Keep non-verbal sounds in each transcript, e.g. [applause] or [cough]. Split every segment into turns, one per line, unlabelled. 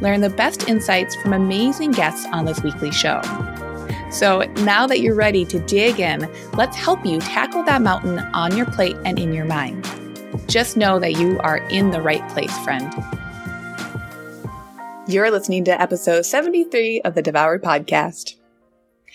Learn the best insights from amazing guests on this weekly show. So now that you're ready to dig in, let's help you tackle that mountain on your plate and in your mind. Just know that you are in the right place, friend. You're listening to episode 73 of the Devoured Podcast.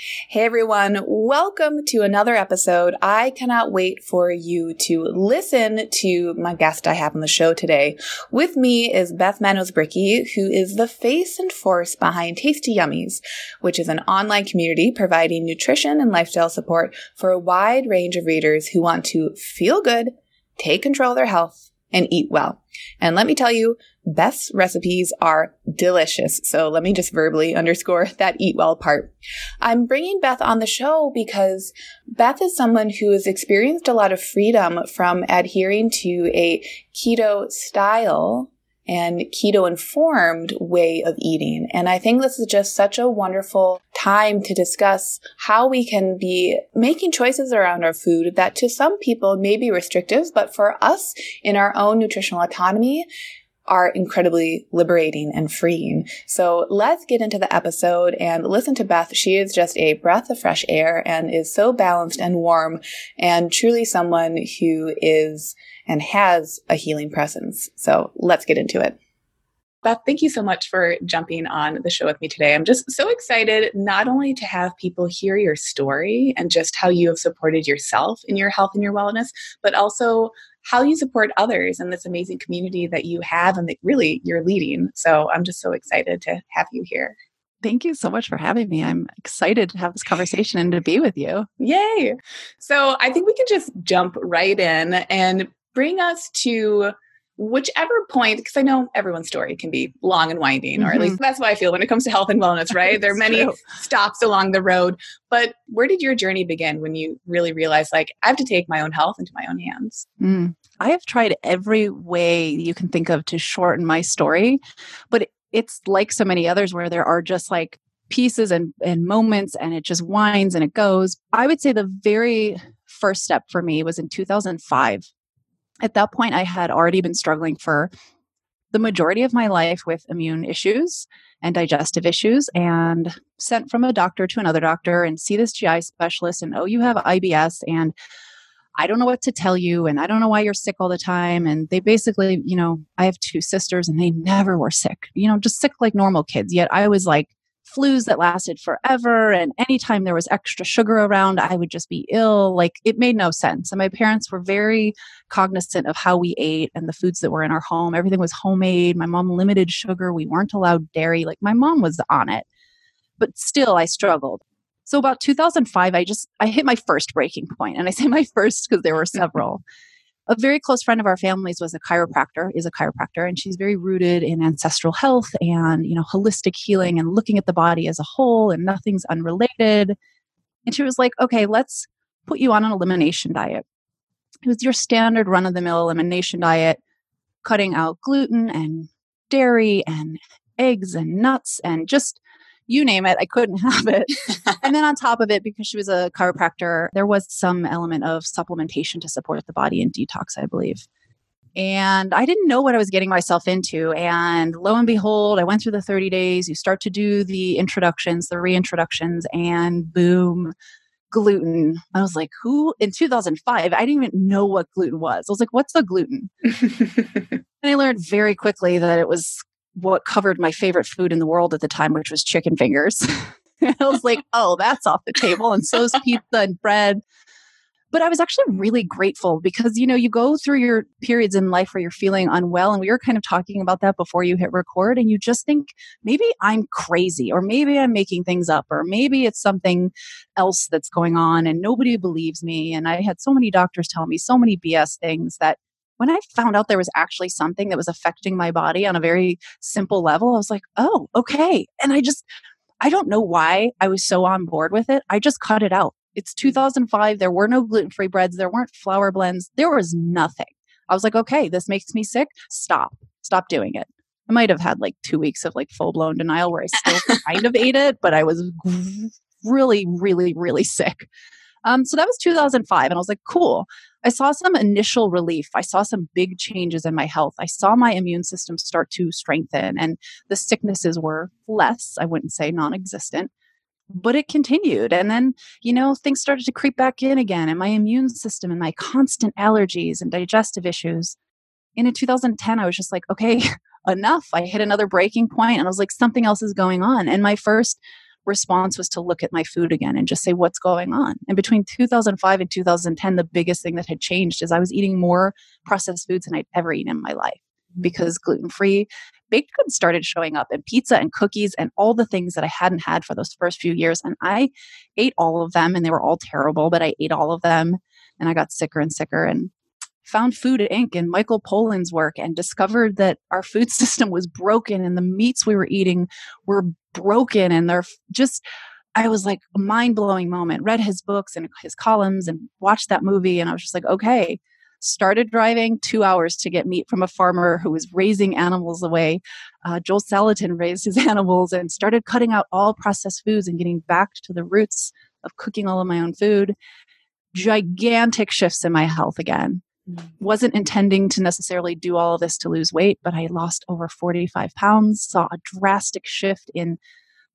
Hey everyone, welcome to another episode. I cannot wait for you to listen to my guest I have on the show today. With me is Beth Manos Brickey, who is the face and force behind Tasty Yummies, which is an online community providing nutrition and lifestyle support for a wide range of readers who want to feel good, take control of their health, and eat well. And let me tell you, Beth's recipes are delicious. So let me just verbally underscore [laughs] that eat well part. I'm bringing Beth on the show because Beth is someone who has experienced a lot of freedom from adhering to a keto style and keto informed way of eating. And I think this is just such a wonderful time to discuss how we can be making choices around our food that to some people may be restrictive, but for us in our own nutritional autonomy, are incredibly liberating and freeing. So let's get into the episode and listen to Beth. She is just a breath of fresh air and is so balanced and warm and truly someone who is and has a healing presence. So let's get into it. Beth, thank you so much for jumping on the show with me today. I'm just so excited not only to have people hear your story and just how you have supported yourself in your health and your wellness, but also how you support others in this amazing community that you have and that really you're leading. So I'm just so excited to have you here.
Thank you so much for having me. I'm excited to have this conversation and to be with you.
Yay. So I think we can just jump right in and bring us to whichever point, because I know everyone's story can be long and winding, mm-hmm. or at least mm-hmm. that's what I feel when it comes to health and wellness, right? there are many true. stops along the road. But where did your journey begin when you really realized, like, I have to take my own health into my own hands?
Mm. I have tried every way you can think of to shorten my story, but it's like so many others where there are just like pieces and, and moments and it just winds and it goes. I would say the very first step for me was in 2005 at that point, I had already been struggling for the majority of my life with immune issues and digestive issues and sent from a doctor to another doctor and see this GI specialist and oh you have IBS and I don't know what to tell you and I don't know why you're sick all the time. And they basically you know I have two sisters and they never were sick you know just sick like normal kids. Yet I was like flus that lasted forever. And anytime there was extra sugar around, I would just be ill. Like it made no sense. And my parents were very cognizant of how we ate and the foods that were in our home. Everything was homemade. My mom limited sugar. We weren't allowed dairy. Like my mom was on it. But still, I struggled. So about 2005, I just I hit my first breaking point, and I say my [laughs] first because there were [laughs] several a very close friend of our family's was a chiropractor is a chiropractor and she's very rooted in ancestral health and you know holistic healing and looking at the body as a whole and nothing's unrelated. And she was like okay let's put you on an elimination diet. It was your standard run of the mill elimination diet cutting out gluten and dairy and eggs and nuts and just you name it, I couldn't [laughs] have it. [laughs] and then on top of it, because she was a chiropractor, there was some element of supplementation to support the body and detox, I believe. And I didn't know what I was getting myself into. And lo and behold, I went through the 30 days. You start to do the introductions, the reintroductions, and boom, gluten. I was like, who in 2005? I didn't even know what gluten was. I was like, what's the gluten? [laughs] and I learned very quickly that it was what covered my favorite food in the world at the time, which was chicken fingers. [laughs] I was like, [laughs] oh, that's off the table. And so's pizza and bread. But I was actually really grateful because, you know, you go through your periods in life where you're feeling unwell. And we were kind of talking about that before you hit record. And you just think, maybe I'm crazy, or maybe I'm making things up, or maybe it's something else that's going on and nobody believes me. And I had so many doctors tell me so many BS things that when I found out there was actually something that was affecting my body on a very simple level, I was like, oh, okay. And I just, I don't know why I was so on board with it. I just cut it out. It's 2005. There were no gluten free breads. There weren't flour blends. There was nothing. I was like, okay, this makes me sick. Stop. Stop doing it. I might have had like two weeks of like full blown denial where I still [laughs] kind of ate it, but I was really, really, really sick. Um, so that was 2005. And I was like, cool. I saw some initial relief. I saw some big changes in my health. I saw my immune system start to strengthen and the sicknesses were less, I wouldn't say non existent, but it continued. And then, you know, things started to creep back in again and my immune system and my constant allergies and digestive issues. And in 2010, I was just like, okay, [laughs] enough. I hit another breaking point and I was like, something else is going on. And my first response was to look at my food again and just say, what's going on? And between 2005 and 2010, the biggest thing that had changed is I was eating more processed foods than I'd ever eaten in my life mm-hmm. because gluten free baked goods started showing up and pizza and cookies and all the things that I hadn't had for those first few years. And I ate all of them and they were all terrible, but I ate all of them and I got sicker and sicker. And found Food at Inc. and Michael Pollan's work and discovered that our food [laughs] system was broken and the meats we were eating were broken and they're just I was like a mind blowing moment. Read his books and his columns and watched that movie and I was just like, okay. Started driving two hours to get meat from a farmer who was raising animals away. Uh, Joel Salatin raised his [laughs] animals and started cutting out all processed foods and getting back to the roots of cooking all of my own food. Gigantic shifts in my health again Mm. wasn't intending to necessarily do all of this to lose weight, but I lost over 45 pounds, saw a drastic shift in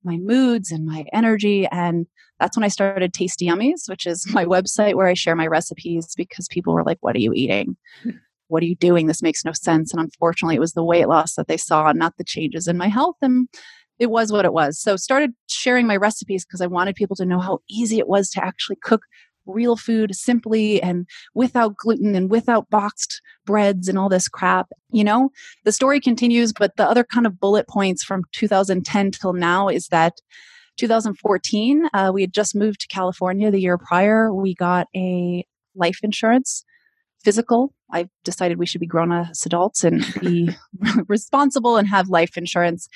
my moods and my energy. And that's when I started Tasty Yummies, which is [laughs] my website where I share my recipes because people were like, What are you eating? What are you doing? This makes no sense. And unfortunately, it was the weight loss that they saw, not the changes in my health. And it was what it was. So started sharing my recipes because I wanted people to know how easy it was to actually cook real food simply and without gluten and without boxed breads and all this crap. You know, the story continues, but the other kind of bullet points from 2010 till now is that 2014, uh, we had just moved to California the year prior. We got a life insurance physical. I decided we should be grown as adults and be [laughs] [laughs] responsible and have life insurance.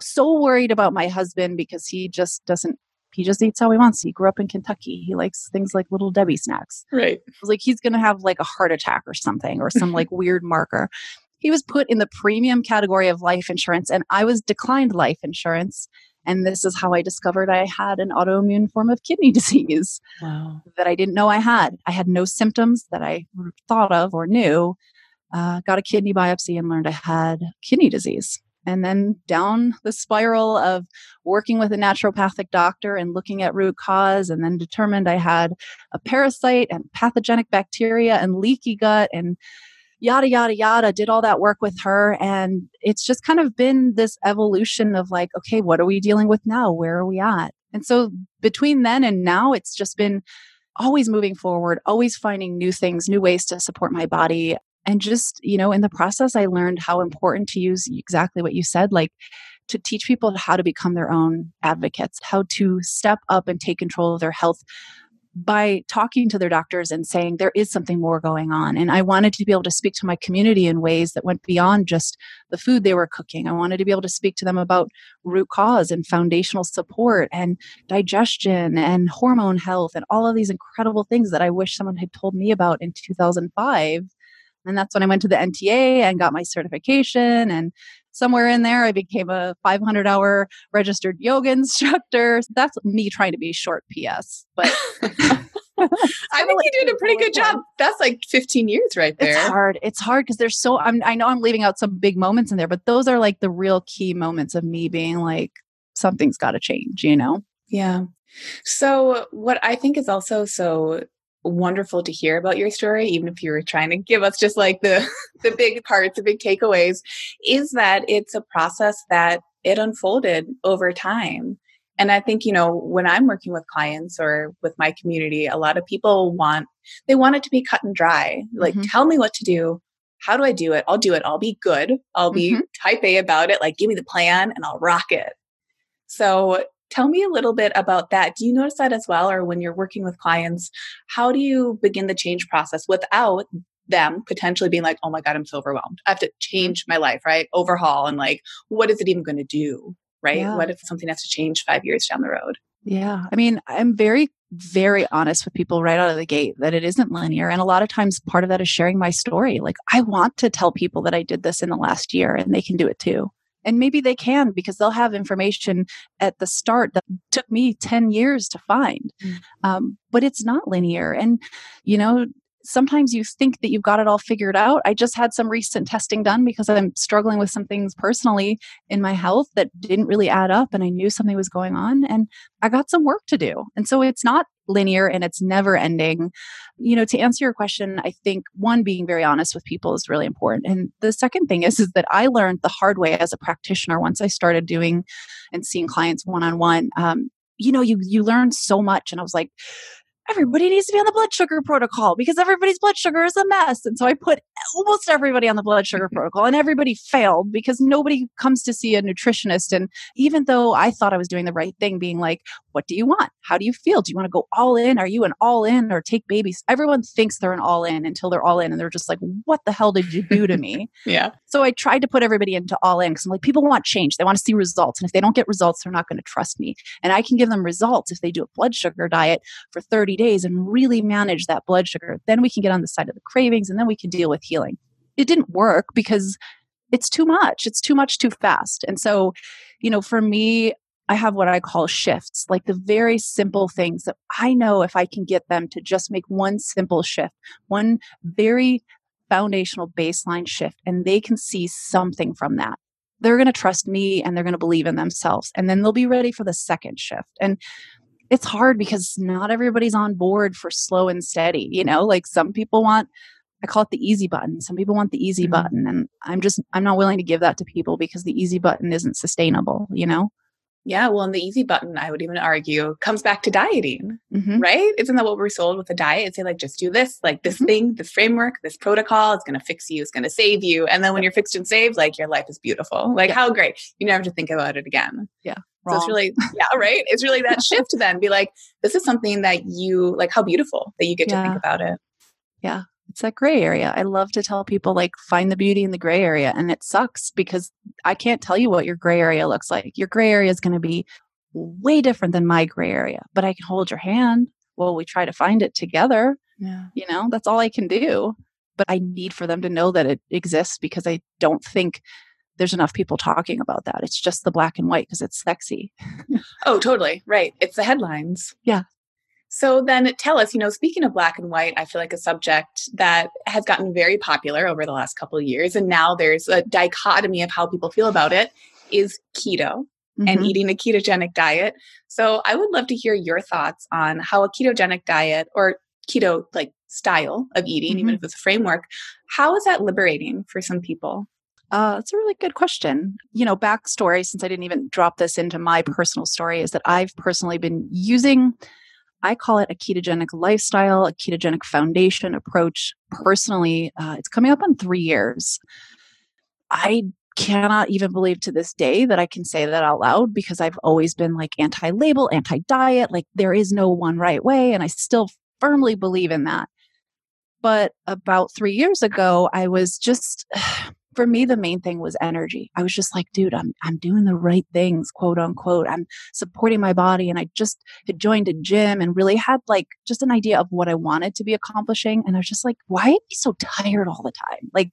So worried about my husband because he just doesn't he just eats how he wants. He grew up in Kentucky. He likes things like little Debbie snacks.
Right.
Like he's going to have like a heart attack or something or some like [laughs] weird marker. He was put in the premium category of life insurance and I was declined life insurance. And this is how I discovered I had an autoimmune form of kidney [laughs] disease wow. that I didn't know I had. I had no symptoms that I thought of or knew. Uh, got a kidney biopsy and learned I had kidney disease and then down the spiral of working with a naturopathic doctor and looking at root cause and then determined I had a parasite and pathogenic bacteria and leaky gut and yada yada yada did all that work with her. And it's just kind of been this evolution of like okay what are we dealing with now? Where are we at? And so between then and now it's just been always moving forward always finding new things new ways to support my body and just you know in the process i learned how important to use exactly what you said like to teach people how to become their own advocates how to step up and take control of their health by talking to their doctors and saying there is something more going on. And I wanted to be able to speak to my community in ways that went beyond just the food they were cooking. I wanted to be able to speak to them about root cause and foundational support and digestion and hormone health and all of these incredible things that I wish someone had told me about in 2005 and that's when I went to the NTA and got my certification. And somewhere in there, I became a 500 hour registered yoga [laughs] instructor. That's me trying to be short PS. But [laughs] I
think you did a pretty good job. That's like 15 years right there.
It's hard. It's hard because there's so I'm I know I'm leaving out some big moments in there, but those are like the real key moments of me being like, something's gotta change, you know?
Yeah. So what I think is also so wonderful to hear about your story even if you were trying to give us just like the [laughs] the big parts the big takeaways is that it's a process that it unfolded over time. And i think you know when i'm working with clients or with my community a lot of people want they want it to be cut and dry. Like mm-hmm. tell me what to do. How do i do it? I'll do it. I'll be good. I'll be mm-hmm. type a about it. Like give me the plan and i'll rock it. So Tell me a little bit about that. Do you notice that as well? Or when you're working with clients, how do you begin the change process without them potentially being like, oh my God, I'm so overwhelmed. I have to change my life, right? Overhaul and like, what is it even going to do? right? Yeah. What if something has to change five years down the road?
Yeah. I mean, I'm very, very honest with people right out of the gate that it isn't linear. And a lot of times part of that is sharing my story. Like, I want to tell people that I did this in the last year and they can do it too. And maybe they can because they'll have information at the start that took me 10 years to find. Mm. Um, but it's not linear. And, you know, sometimes you think that you've got it all figured out. I just had some recent testing done because I'm struggling with some things personally in my health that didn't really add up and I knew something was going on and I got some work to do. And so it's not linear and it's never ending. You know, to answer your question, I think one being very honest with people is really important. And the second thing is is that I learned the hard way as a practitioner once I started doing and seeing clients one on one. You know, you you learn so much and I was like everybody needs to be on the blood sugar protocol because everybody's blood sugar is a mess. And so I put almost everybody on the blood sugar [laughs] protocol and everybody failed because nobody comes to see a nutritionist. And even though I thought I was doing the right thing, being like, what do you want? How do you feel? Do you want to go all in? Are you an all in or take babies? Everyone thinks they're an all in until they're all in and they're just like, what the hell did you do to me? [laughs]
yeah.
So I tried to put everybody into all in because I'm like, people want change. They want to see results. And if they don't get results, they're not going to trust me. And I can give them results if they do a blood sugar diet for 30 days and really manage that blood sugar. Then we can get on the side of the cravings and then we can deal with healing. It didn't work because it's too much. It's too much too fast. And so, you know, for me, I have what I call shifts, like the very simple things that I know if I can get them to just make one simple shift, one very foundational baseline shift, and they can see something from that. They're going to trust me and they're going to believe in themselves. And then they'll be ready for the second shift. And it's hard because not everybody's on board for slow and steady. You know, like some people want, I call it the easy button. Some people want the easy mm-hmm. button. And I'm just, I'm not willing to give that to people because the easy button isn't sustainable, you know?
Yeah, well, and the easy button, I would even argue, comes back to dieting, mm-hmm. right? Isn't that what we're sold with a diet? It's say, like, just do this, like this mm-hmm. thing, this framework, this protocol is going to fix you, it's going to save you. And then when you're fixed and saved, like your life is beautiful. Like, yeah. how great. You never have to think about it again.
Yeah.
So it's really, yeah, right. It's really that [laughs] shift then be like, this is something that you like, how beautiful that you get yeah. to think about it.
Yeah it's that gray area. I love to tell people like find the beauty in the gray area and it sucks because I can't tell you what your gray area looks like. Your gray area is going to be way different than my gray area, but I can hold your hand while we try to find it together. Yeah. You know, that's all I can do. But I need for them to know that it exists because I don't think there's enough people talking about that. It's just the black and white because it's sexy. [laughs]
oh, totally. Right. It's the headlines.
Yeah.
So then tell us, you know, speaking of black and white, I feel like a subject that has gotten very popular over the last couple of years. And now there's a dichotomy of how people feel about it is keto mm-hmm. and eating a ketogenic diet. So I would love to hear your thoughts on how a ketogenic diet or keto like style of eating, mm-hmm. even if it's a framework, how is that liberating for some people?
Uh, that's a really good question. You know, backstory, since I didn't even drop this into my personal story, is that I've personally been using, I call it a ketogenic lifestyle, a ketogenic foundation approach. Personally, uh, it's coming up on three years. I cannot even believe to this day that I can say that out loud because I've always been like anti label, anti diet, like there is no one right way. And I still firmly believe in that. But about three years ago, I was just, [sighs] for me, the main thing was energy. I was just like, dude, I'm, I'm doing the right things, quote unquote. I'm supporting my body. And I just had joined a gym and really had like just an idea of what I wanted to be accomplishing. And I was just like, why am I so tired all the time? Like,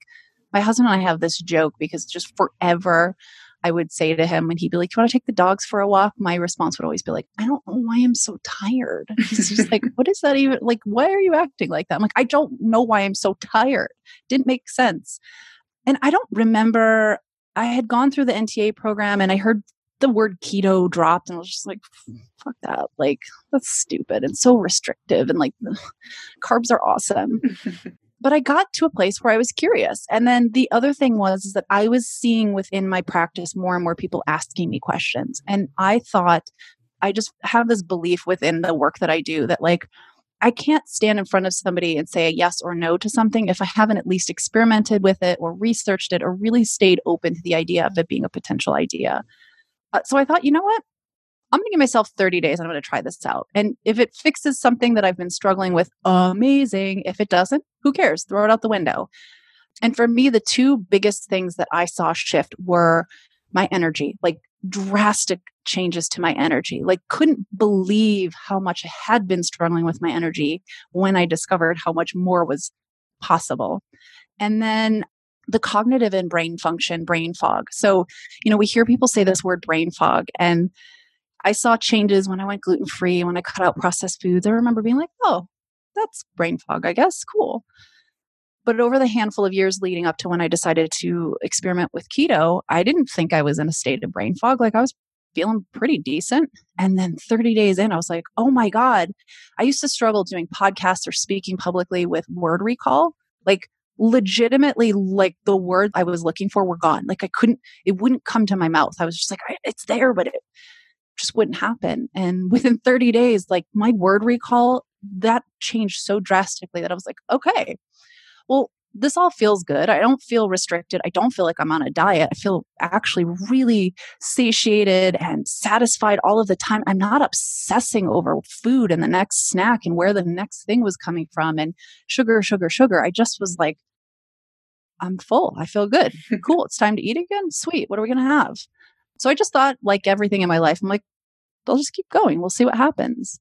my husband and I have this joke because just forever I would say to him when he'd be like, You want to take the dogs for a walk? My response would always be like, I don't know why I'm so tired. He's just like, What is that even like? Why are you acting like that? I'm like, I don't know why I'm so tired. Didn't make sense. And I don't remember I had gone through the NTA program and I heard the word keto dropped and I was just like, fuck that. Like, that's stupid and so restrictive. And like, carbs are awesome. [laughs] but I got to a place where I was curious. And then the other thing was is that I was seeing within my practice more and more people asking me questions. And I thought I just have this belief within the work that I do that like I can't stand in front of somebody and say a yes or no to something if I haven't at least experimented with it or researched it or really stayed open to the idea of it being a potential idea. Uh, so I thought, you know what? I'm going to give myself 30 days and I'm going to try this out. And if it fixes something that I've been struggling with, amazing. If it doesn't, who cares? Throw it out the window. And for me, the two biggest things that I saw shift were my energy. Like drastic changes to my energy. Like, couldn't believe how much I had been struggling with my energy when I discovered how much more was possible. And then the cognitive and brain function, brain fog. So, you know, we hear people say this word brain fog, and I saw changes when I went gluten free, when I cut out processed foods. I remember being like, oh, that's brain fog, I guess. Cool. But over the handful of years leading up to when I decided to experiment with keto, I didn't think I was in a state of brain fog. Like I was feeling pretty decent. And then 30 days in, I was like, oh my God, I used to struggle doing podcasts or speaking publicly with word recall. Like legitimately, like the words I was looking for were gone. Like I couldn't, it wouldn't come to my mouth. I was just like, it's there, but it just wouldn't happen. And [laughs] within 30 days, like my word recall, that changed so drastically that I was like, okay, well, this all feels good. I don't feel restricted. I don't feel like I'm on a diet. I feel actually really satiated and satisfied all of the time. I'm not obsessing over food and the next snack and where the next thing was coming from and sugar, sugar, sugar. I just was like, I'm full. I feel good. [laughs] cool. It's time to eat again. Sweet. What are we going to have? So I just thought, like everything in my life, I'm like, they'll just keep going. We'll see what happens.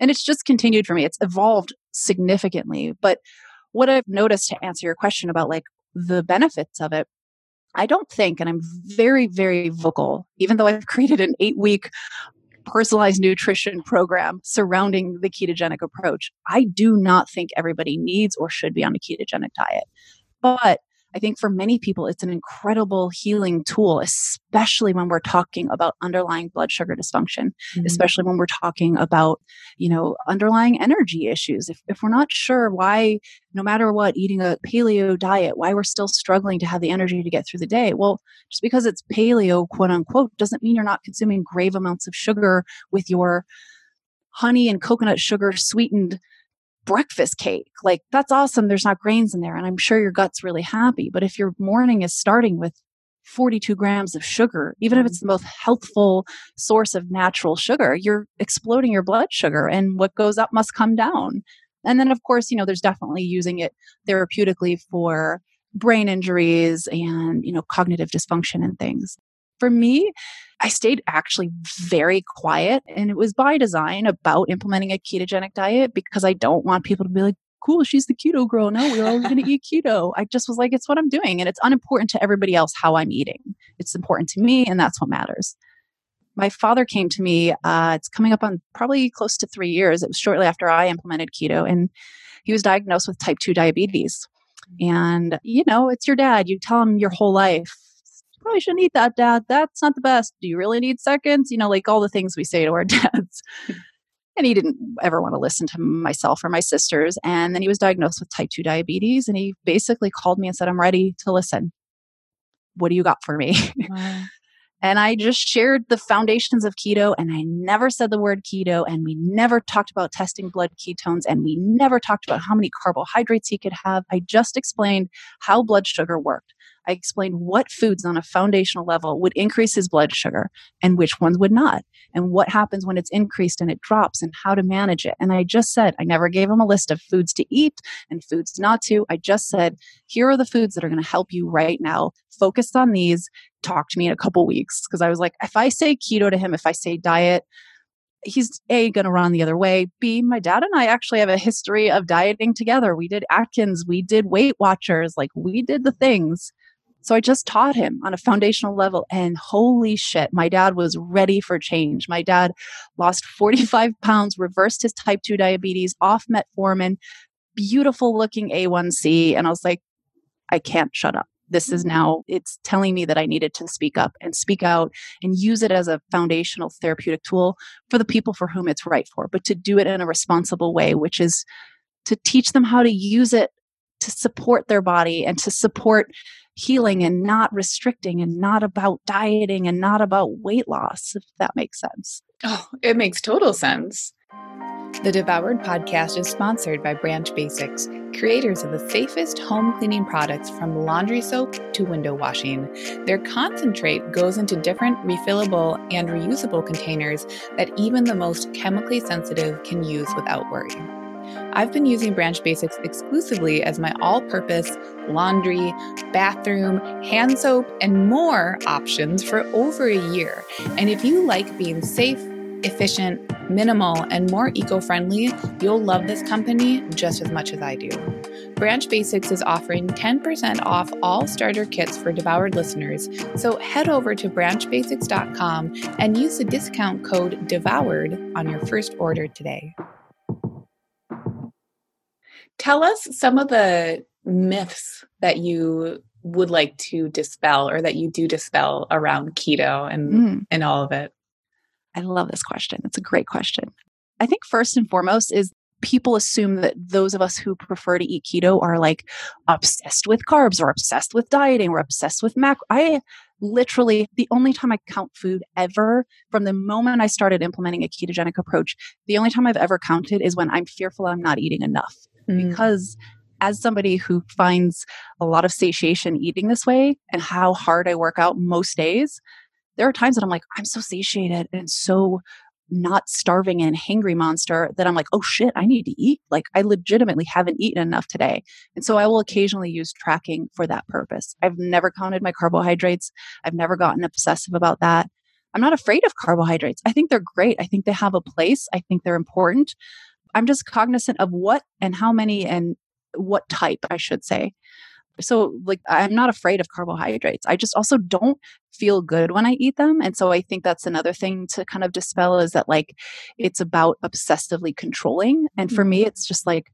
And it's just continued for me. It's evolved significantly. But what I've noticed to answer your question about like the benefits of it, I don't think, and I'm very, very vocal, even though I've [laughs] created an eight week personalized nutrition program surrounding the ketogenic approach, I do not think everybody needs or should be on a ketogenic diet. But I think for many people, it's an incredible healing tool, especially when we're talking about underlying blood sugar dysfunction, mm-hmm. especially when we're talking about, you know, underlying energy issues. If, if we're not sure why, no matter what, eating a paleo diet, why we're still struggling to have the energy to get through the day, well, just because it's paleo, quote unquote, doesn't mean you're not consuming grave amounts of sugar with your honey and coconut sugar sweetened breakfast cake. Like, that's awesome. There's not grains in there. And I'm sure your gut's really happy. But if your morning is starting with 42 grams of sugar, even if it's mm-hmm. the most healthful source of natural sugar, you're exploding your blood sugar. And what goes up must come down. And then, of course, you know, there's definitely using it therapeutically for brain injuries and, you know, cognitive dysfunction and things. For me, I stayed actually very quiet and it was by design about implementing a ketogenic diet because I don't want people to be like, cool, she's the keto girl. No, we're all going to eat keto. I just was like, it's what I'm doing. And it's unimportant to everybody else how I'm eating. It's important to me, and that's what matters. My father came to me, uh, it's coming up on probably close to three years. It was shortly after I implemented keto, and he was diagnosed with type 2 diabetes. And, you know, it's your dad. You tell him your whole life, probably shouldn't eat that, dad. That's not the best. Do you really need seconds? You know, like all the things we say to our [laughs] dads. and he didn't ever want to listen to myself or my sisters. And then he was diagnosed with type 2 diabetes. And he basically called me and said, I'm ready to listen. What do you got for me? Wow. [laughs] and I just shared the foundations of keto. And I never said the word keto. And we never talked about testing blood ketones. And we never talked about how many carbohydrates he could have. I just explained how blood sugar worked. I explained what foods on a foundational level would increase his blood sugar and which ones would not, and what happens when it's increased and it drops and how to manage it. And I just said, I never gave him a list of foods to eat and foods not to. I just said, here are the foods that are going to help you right now. Focus on these. Talk to me in a couple weeks. Because I was like, if I say keto to him, if I say diet, he's a going to run the other way b my dad and i actually have a history of dieting together we did atkins we did weight watchers like we did the things so I just taught him on a foundational level. And holy shit, my dad was ready for change. My dad lost [laughs] 45 pounds, reversed his type 2 diabetes, off metformin, beautiful looking A1C. And I was like, I can't shut up. This is mm-hmm. now, it's telling me that I needed to speak up and speak out and use it as a foundational therapeutic tool for the people for whom it's right for, but to do it in a responsible way, which is to teach them how to use it to support their body and to support healing and not restricting and not about dieting and not about weight loss, if that makes sense.
Oh, it makes total sense. The Devoured podcast is sponsored by Branch Basics, creators of the safest home cleaning products from laundry soap to window washing. Their concentrate goes into different refillable and reusable containers that even the most chemically sensitive can use without worry. I've been using Branch Basics exclusively as my all purpose laundry, bathroom, hand soap, and more options for over a year. And if you like being safe, efficient, minimal, and more eco friendly, you'll love this company just as much as I do. Branch Basics is offering 10% off all starter kits for devoured listeners, so head over to branchbasics.com and use the discount code DEVOURED on your first order today. Tell us some of the myths that you would like to dispel or that you do dispel around keto and mm. and all of it.
I love this question. It's a great question. I think first and foremost is people assume that those of us who prefer to eat keto are like obsessed with carbs or obsessed with dieting or obsessed with mac. I literally, the only time I count food ever from the moment I started implementing a ketogenic approach, the only time I've ever counted is when I'm fearful I'm not eating enough. Mm. Because as somebody who finds a lot of satiation eating this way and how hard I work out most days, there are times that I'm like, I'm so satiated and so not starving and hangry monster that I'm like, oh shit, I need to eat. Like I legitimately haven't eaten enough today. And so I will occasionally use tracking for that purpose. I've never counted my carbohydrates. I've never gotten obsessive about that. I'm not afraid of carbohydrates. I think they're great. I think they have a place. I think they're important. I'm just cognizant of what and how many and what type, I should say. So, like, I'm not afraid of carbohydrates. I just also don't feel good when I eat them. And so, I think that's another thing to kind of dispel is that, like, it's about obsessively controlling. And for me, mm-hmm. it's just like,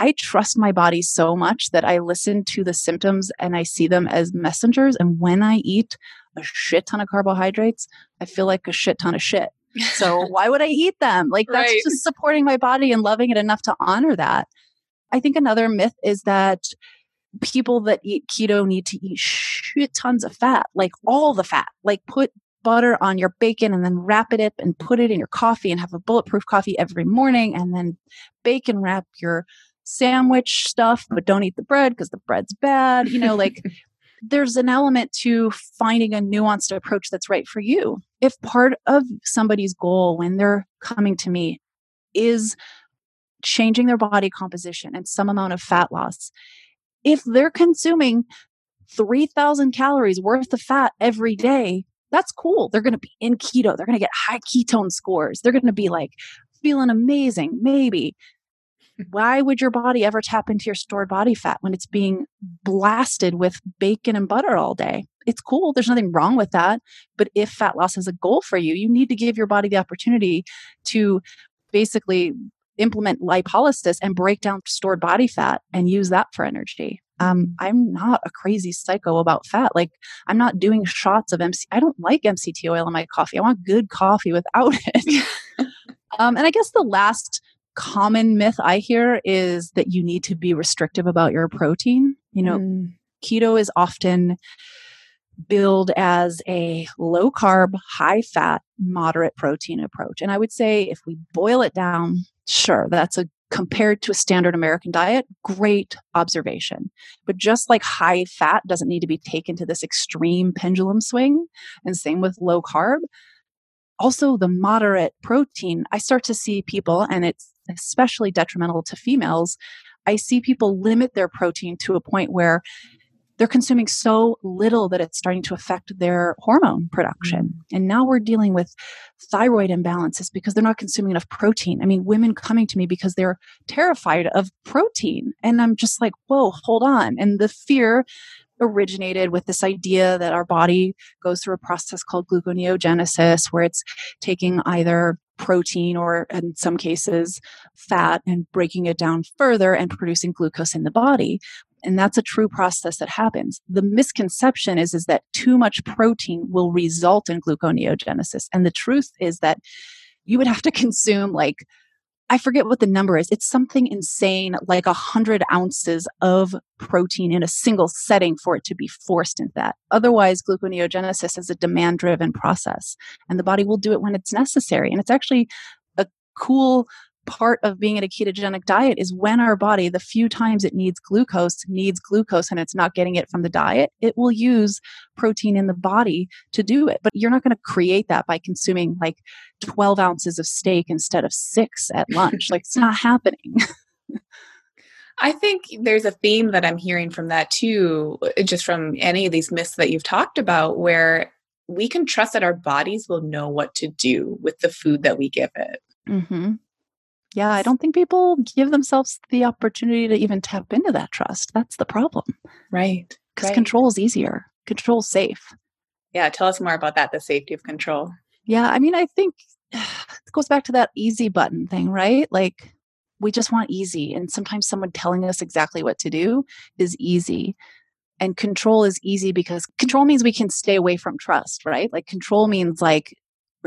I trust my body so much that I listen to the symptoms and I see them as messengers. And when I eat a shit ton of carbohydrates, I feel like a shit ton of shit. So why would I eat them? Like that's right. just supporting my body and loving it enough to honor that. I think another myth is that people that eat keto need to eat shit tons of fat, like all the fat, like put butter on your bacon and then wrap it up and put it in your coffee and have a bulletproof coffee every morning and then bacon wrap your sandwich stuff, but don't eat the bread because the bread's bad. You know, like [laughs] there's an element to finding a nuanced approach that's right for you. If part of somebody's goal when they're coming to me is changing their body composition and some amount of fat loss, if they're consuming 3,000 calories worth of fat every day, that's cool. They're going to be in keto. They're going to get high ketone scores. They're going to be like feeling amazing, maybe. Why would your body ever tap into your stored body fat when it's being blasted with bacon and butter all day? It's cool. There's nothing wrong with that. But if fat loss is a goal for you, you need to give your body the opportunity to basically implement lipolysis and break down stored body fat and use that for energy. Um, mm-hmm. I'm not a crazy psycho about fat. Like I'm not doing shots of MC. I don't like MCT oil in my coffee. I want good coffee without [laughs] it. [laughs] um, and I guess the last common myth I hear is that you need to be restrictive about your protein. You know, mm. keto is often billed as a low carb, high fat, moderate protein approach. And I would say if we boil it down Sure, that's a compared to a standard American diet, great observation. But just like high fat doesn't need to be taken to this extreme pendulum swing, and same with low carb, also the moderate protein, I start to see people, and it's especially detrimental to females. I see people limit their protein to a point where they're consuming so little that it's starting to affect their hormone production. Mm-hmm. And now we're dealing with thyroid imbalances because they're not consuming enough protein. I mean, women coming to me because they're terrified of protein. And I'm just like, whoa, hold on. And the fear originated with this idea that our body goes through a process called gluconeogenesis, where it's taking either protein or in some cases fat and breaking it down further and producing glucose in the body. And that's a true process that happens. The misconception is is that too much protein will result in gluconeogenesis. And the truth is that you would have to [laughs] consume like I forget what the number is. It's something insane, like a hundred ounces of protein in a single setting for it to be forced into that. Otherwise, gluconeogenesis is a demand driven process and the body will do it when it's necessary. And it's actually a cool part of being at a ketogenic diet is when our body, the few times it needs glucose, needs glucose and it's not getting it from the diet, it will use protein in the body to do it. But you're not going to create that by consuming like 12 ounces of steak instead of six at lunch. like it's not happening. [laughs]
I think there's a theme that I'm hearing from that too, just from any of these myths that you've talked about, where we can trust that our bodies will know what to do with the food that we give it.
Mm-hmm. Yeah, I don't think people give themselves the opportunity to even tap into that trust. That's the problem.
Right.
Because
right.
control is easier, control safe.
Yeah, tell us more about that the safety of control.
Yeah, I mean, I think [sighs] it goes back to that easy button thing, right? Like, we just want easy. And sometimes someone telling us exactly what to do is easy. And control is easy because control means we can stay away from trust, right? Like, control means like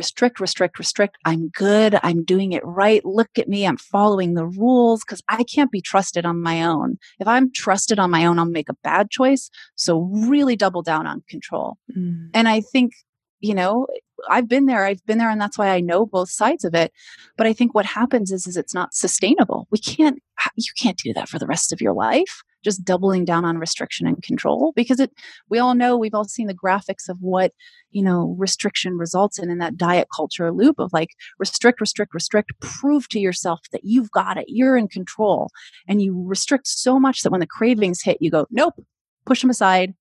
restrict, restrict, restrict. I'm good. I'm doing it right. Look at me. I'm following the rules because I can't be trusted on my own. If I'm trusted on my own, I'll make a bad choice. So really double down on control. Mm. And I think, you know, I've been there. I've been there. And that's why I know both sides of it. But I think what happens is, is it's not sustainable. We can't, you can't do that for the rest of your life just doubling down on restriction and control because it we all know we've all seen the graphics of what you know restriction results in in that diet culture loop of like restrict restrict restrict prove to yourself that you've got it you're in control. And you restrict so much that when the cravings hit you go nope push them aside.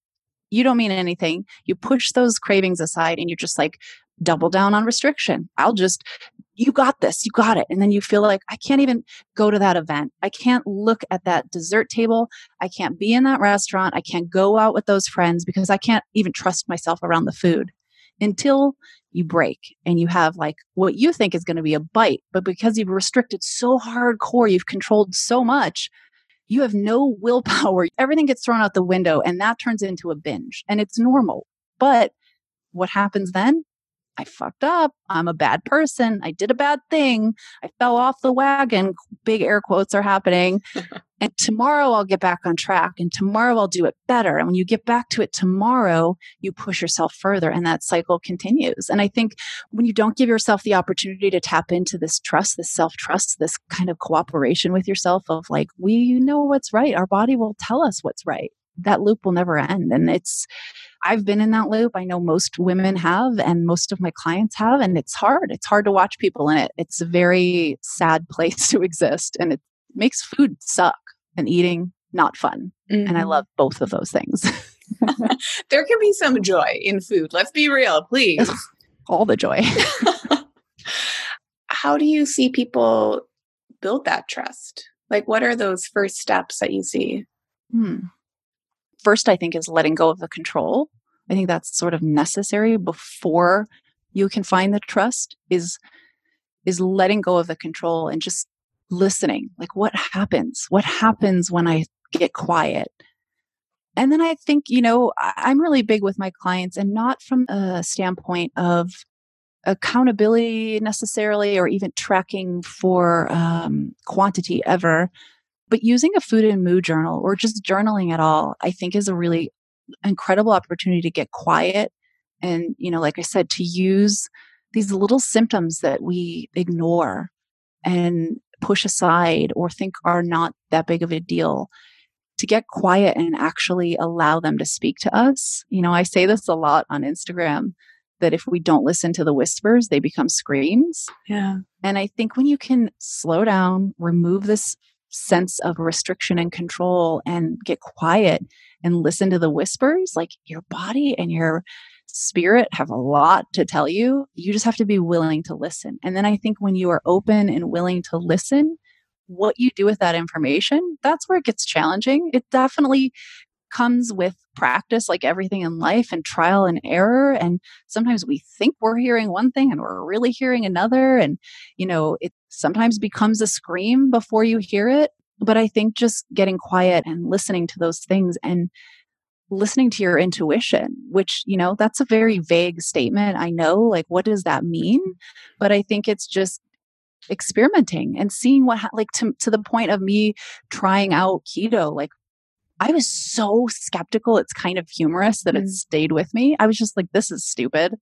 You don't mean anything. You push those cravings aside and you're just like double down on restriction. I'll just, you got this, you got it. And then you feel like, I can't even go to that event. I can't look at that dessert table. I can't be in that restaurant. I can't go out with those friends because I can't even trust myself around the food until you break and you have like what you think is going to be a bite. But because you've restricted so hardcore, you've controlled so much, you have no [laughs] willpower. Everything gets thrown out the window and that turns into a binge and it's normal. But what happens then? I fucked up. I'm a bad person. I did a bad thing. I fell off the wagon. Big air quotes are happening. [laughs] and tomorrow I'll get back on track and tomorrow I'll do it better. And when you get back to it tomorrow, you push yourself further and that cycle continues. And I think when you don't give yourself the opportunity to tap into this trust, this self trust, this kind of cooperation with yourself of like, we know what's right. Our body will tell us what's right that loop will never end. And it's, I've been in that loop. I know most women have, and most of my clients have, and it's hard. It's hard to watch people in it. It's a very sad place [laughs] to exist, and it makes food suck and eating not fun. Mm-hmm. And I mm-hmm. love both of those things. [laughs]
there can be some joy in food. Let's be real, please. [laughs]
All the joy.
How do you see people build that trust? Like, what are those first steps that you see? Hmm
first, I think, is letting go of the control. I think that's sort of necessary before you can find the trust is is letting go of the control and just listening like what happens what happens when i get quiet and then i think you know i'm really big with my clients and not from a standpoint of accountability necessarily or even tracking for um, quantity ever but using a food and mood journal or just journaling at all, I think is a really incredible opportunity to get quiet and, you know, like I said, to use these little symptoms that we ignore and push aside or think are not that big of a deal to get quiet and actually allow them to speak to us. You know, I say this a lot on Instagram that if we don't listen to the whispers, they become screams.
Yeah.
And I think when you can slow down, remove this sense of restriction and control and get quiet and listen to the whispers, like your body and your spirit have a lot to tell you. You just have to be willing to listen. And then I think when you are open and willing to listen, what you do with that information, that's where it gets challenging. It definitely comes with practice like everything in life and trial and error and sometimes we think we're hearing one thing and we're really hearing another and you know it sometimes becomes a scream before you hear it. But i think just getting quiet and listening to those things and listening to your intuition which you know that's a very vague statement i know like what does that mean? But i think it's just experimenting and seeing what like to, to the point of me trying out keto like I was so skeptical. It's kind of humorous that mm. it stayed with me. I was just like, this is stupid.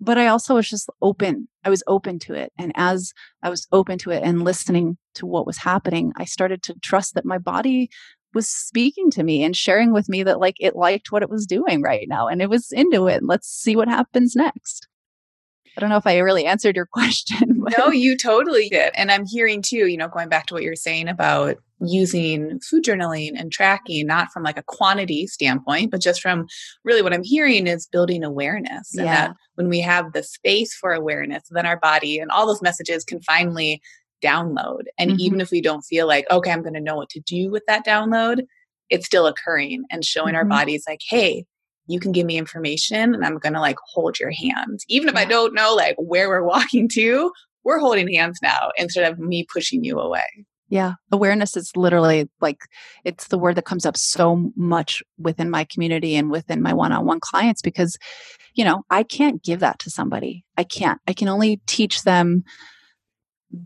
but I also was just open. I was open to it. And as I was open to it and listening to what was happening, I started to trust that my body was speaking to me and sharing with me that like it liked what it was doing right now and it was into it. Let's see what happens next. I don't know if I really answered your [laughs] question. [laughs]
No, you totally did. And I'm hearing too, you know, going back to what you're saying about using food journaling and tracking, not from like a quantity standpoint, but just from really what I'm hearing is building awareness. And yeah. that when we have the space for awareness, then our body and all those messages can finally download. And mm-hmm. even if we don't feel like, okay, I'm going to know what to do with that download, it's still occurring and showing mm-hmm. our bodies like, hey, you can give me information and I'm going to like hold your hand. Even if yeah. I don't know like where we're [laughs] walking to, we're holding hands now instead of me pushing you away.
Yeah. Awareness is literally like it's the word that comes up so much within my community and within my one on one clients because, you know, I can't give that to somebody. I can't. I can only teach them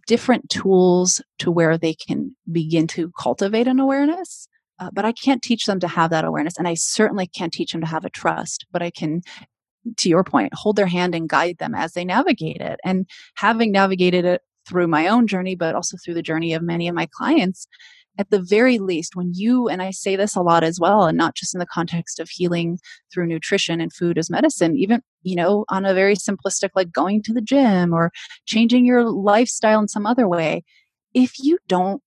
different tools to where they can begin to cultivate an awareness. Uh, but I can't teach them to have that awareness. And I certainly can't teach them to have a trust, but I can, to your point, hold their hand and guide them as they navigate it. And having navigated it through my own journey, but also through the journey of many of my clients, at the very least, when you, and I say this a lot as well, and not just in the context of healing through nutrition and food as medicine, even, you know, on a very simplistic, like going to the gym or changing your lifestyle in some other way, if you don't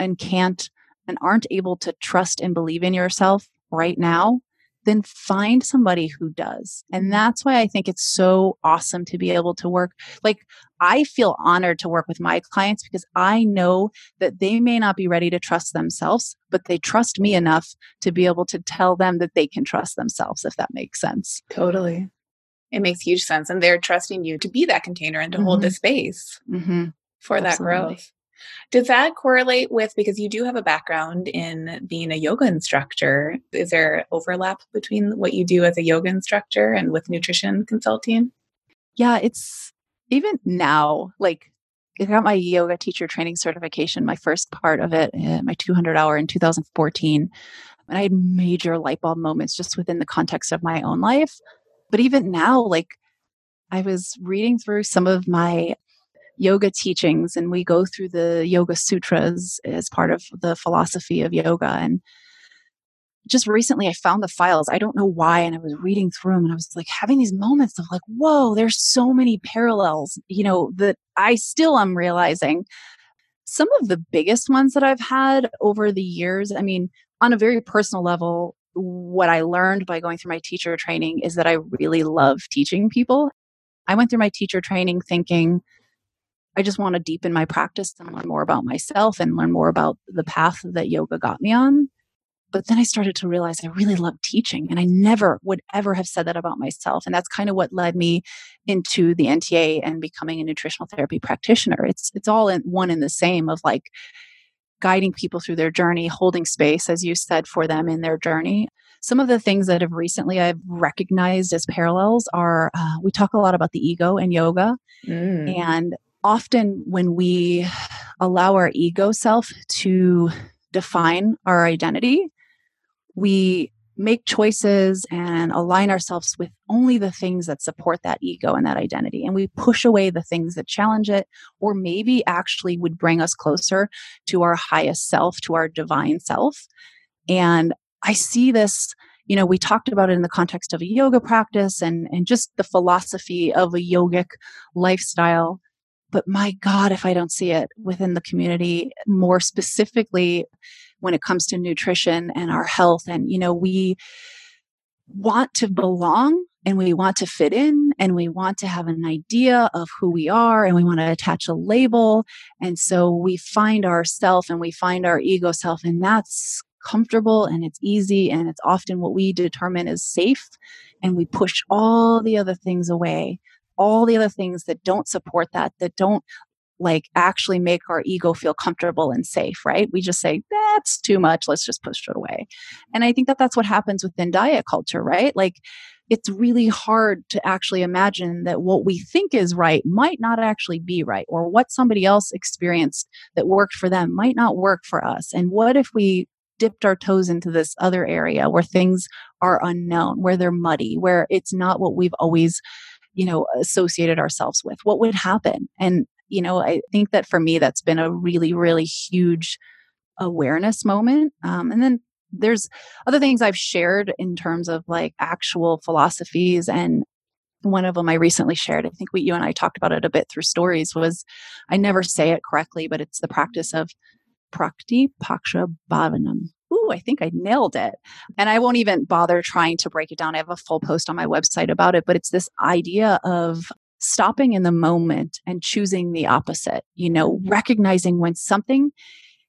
and can't and aren't able to trust and believe in yourself right now, then find somebody who does. And mm-hmm. that's why I think it's so awesome to be able to work. Like, I feel honored to work with my clients because I know that they may not be ready to trust themselves, but they trust me enough to be able to tell them that they can trust themselves, if that makes sense.
Totally. It makes huge sense. And they're trusting you to be that container and to mm-hmm. hold the space mm-hmm. for Absolutely. that growth. Does that correlate with because you do have a background in being a yoga instructor? Is there overlap between what you do as a yoga instructor and with nutrition consulting?
Yeah, it's even now, like I got my yoga teacher training certification, my first part of it, uh, my 200 hour in 2014. And I had major light bulb moments just within the context of my own life. But even now, like I was reading through some of my yoga teachings and we go through the yoga sutras as part of the philosophy of yoga and just recently I found the files. I don't know why. And I was reading through them and I was like having these moments of like, whoa, there's so many parallels, you know, that I still am realizing. Some of the biggest ones that I've had over the years, I mean, on a very personal level, what I learned by going through my teacher training is that I really love teaching people. I went through my teacher training thinking, I just want to deepen my practice and learn more about myself and learn more about the path that yoga got me on. But then I started to realize I really love teaching and I never would ever have said that about myself. And that's kind of what led me into the NTA and becoming a nutritional therapy practitioner. It's it's all in one and the same of like guiding people through their journey, holding space, as you said, for them in their journey. Some of the things that have recently I've recognized as parallels are uh, we talk a lot about the ego and yoga. Mm. And often when we allow our ego self to define our identity, we make choices and align ourselves with only the things that support that ego and that identity. And we push away the things that challenge it, or maybe actually would bring us closer to our highest self, to our divine self. And I see this, you know, we talked about it in the context of a yoga practice and, and just the philosophy of a yogic lifestyle but my God, if I don't see it within the community, more specifically when it comes to nutrition and our health, and, you know, we want to belong and we want to fit in and we want to have an idea of who we are and we want to attach a label. And so we find ourself and we find our ego self, and that's comfortable and it's easy and it's often what we determine is safe and we push all the other things away all the other things that don't support that, that don't like actually make our ego feel comfortable and safe, right? We just say, that's too much. Let's just push it away. And I think that that's what happens within diet culture, right? Like, it's really hard to actually imagine that what we think is right might not actually be right, or what somebody else experienced that worked for them might not work for us. And what if we dipped our toes into this other area where things are unknown, where they're muddy, where it's not what we've always you know, associated ourselves with? What would happen? And, you know, I think that for me, that's been a really, really huge awareness moment. Um, and then there's other things I've shared in terms of like actual philosophies and one of them I recently shared, I think we, you and I talked about it a bit through stories, was I never say it correctly, but it's the practice of prakti paksha bhavanam. I think I nailed it. And I won't even bother trying to break it down. I have a full post on my website about it, but it's this idea of stopping in the moment and choosing the opposite, you know, recognizing when something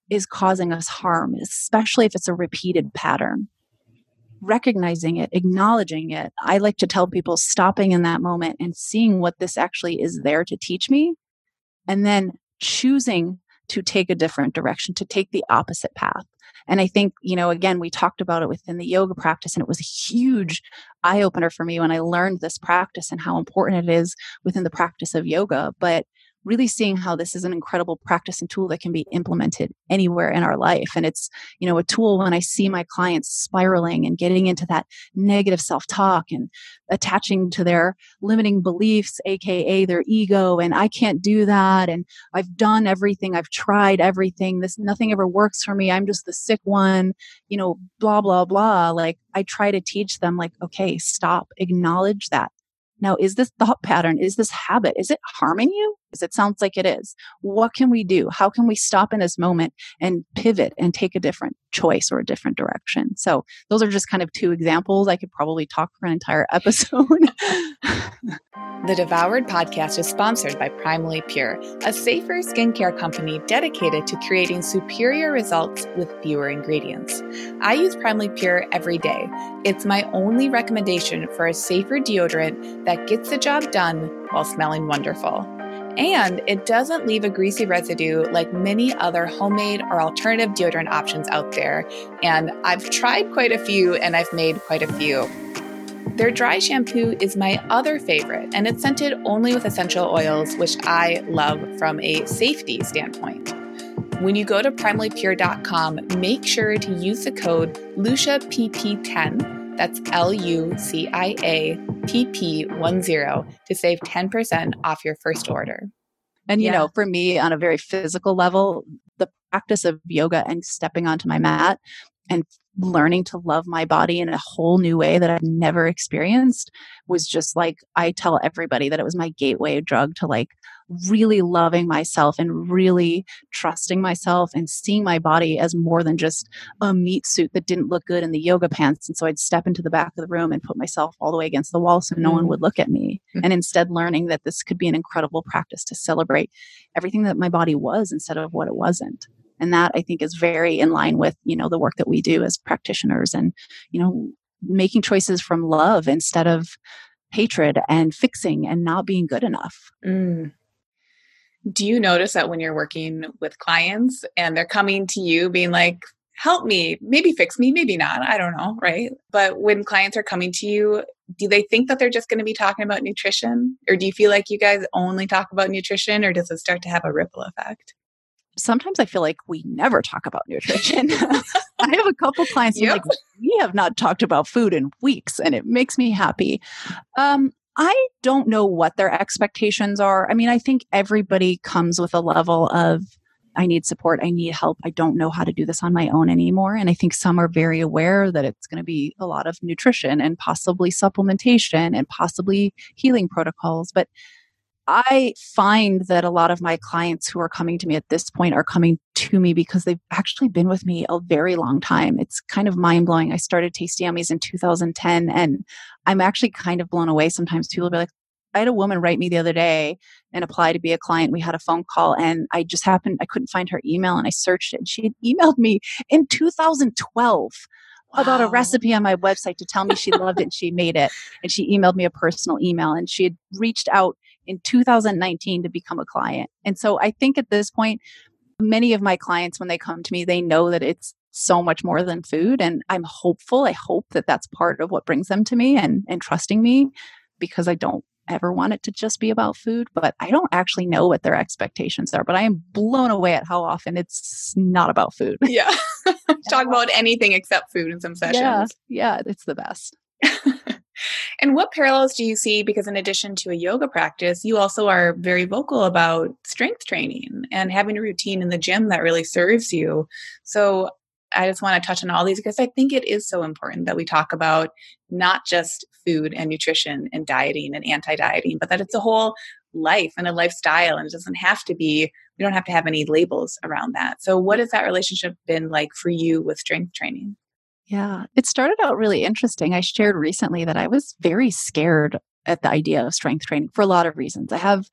is causing us harm, especially if it's a repeated pattern. Recognizing it, acknowledging it. I like to tell people stopping in that moment and seeing what this actually is there to teach me, and then choosing to take a different direction, to take the opposite path. And I think, you know, again, we talked about it within the yoga practice, and it was a huge eye opener for me when I learned this practice and how important it is within the practice of yoga. But really seeing how this is an incredible practice and tool that can be implemented anywhere in our life. And it's you know a tool when i see my clients spiraling and getting into that negative self-talk and attaching to their limiting beliefs aka their ego and i can't do that and i've done everything i've tried everything this nothing ever works for me i'm just the sick one you know blah blah blah. Like i try to teach them like okay stop acknowledge that. Now, is this thought pattern, is this habit, is it harming you? It sounds like it is. What can we do? How can we stop in this moment and pivot and take a different choice or a different direction? So, those are just kind of two examples. I could probably talk for an entire [laughs] episode. [laughs]
the Devoured podcast is sponsored by Primally Pure, a safer skincare company dedicated to creating superior results with fewer ingredients. I use Primally Pure every day. It's my only recommendation for a safer deodorant that gets the job done while smelling wonderful. And it doesn't leave a greasy residue like many other homemade or alternative deodorant options out there. And I've tried quite a few and I've made quite a few. Their dry shampoo is my other favorite, and it's scented only with essential oils, which I love from a safety standpoint. When you go to primallypure.com, make sure to use the code LuciaPP10 that's L U C I A P P 10 to save 10% off your first order.
And, you yeah. know, for me on a very physical level, the practice of yoga and stepping onto my mat and learning to love my body in a whole new way that I've never experienced was just like, I tell everybody that it was my gateway drug to like really loving myself and really trusting myself and seeing my body as more than just a meat suit that didn't look good in the yoga pants. And so I'd step into the back of the room and put myself all the way against the wall so no one mm. would look at me. Mm-hmm. And instead, learning that this could be an incredible practice to celebrate everything that my body was instead of what it wasn't and that i think is very in line with you know the work that we do as practitioners and you know making choices from love instead of hatred and fixing and not being good enough mm
do you notice that when you're working with clients and they're coming to you being like, help me, maybe fix me, maybe not, I don't know, right? But when clients are coming to you, do they think that they're just going to be talking about nutrition? Or do you feel like you guys only talk about nutrition or does it start to have a ripple effect?
Sometimes I feel like we never talk about nutrition. [laughs] I have a couple clients yep. like, we have not talked about food in weeks and it makes me happy. Um, I don't know what their expectations are. I mean, I think everybody comes with a level of, I need support, I need help, I don't know how to do this on my own anymore. And I think some are very aware that it's going to be a lot of nutrition and possibly supplementation and possibly healing protocols. But I find that a lot of my clients who are coming to me at this point are coming to me because they've actually been with me a very long time. It's kind of mind blowing. I started Tasty Yummies in 2010 and I'm actually kind of blown away sometimes. People will be like, I had a woman write me the other day and apply to be a client. We had a phone call and I just happened, I couldn't find her email and I searched it and she had emailed me in 2012 about a recipe on my website to tell me she loved it and she made it. And she emailed me a personal email and she had reached out in 2019 to become a client. And so I think at this point, many of my clients, when they come to me, they know that it's so much more than food. And I'm hopeful. I hope that that's part of what brings them to me and, and trusting me because I don't ever want it to just be about food, but I don't actually know what their expectations are. But I am blown away at how often it's not about food.
Yeah. [laughs] Talk about anything except food in some sessions.
Yeah. Yeah. It's the best. [laughs]
and what parallels do you see? Because in addition to a yoga practice, you also are very vocal about strength training and having a routine in the gym that really serves you. So I just want to touch on all these because I think it is so important that we talk about not just food and nutrition and dieting and anti dieting, but that it's a whole life and a lifestyle and it doesn't have to be we don't have to have any labels around that so what has that relationship been like for you with strength training
yeah it started out really interesting i shared recently that i was very scared at the idea of strength training for a lot of reasons i have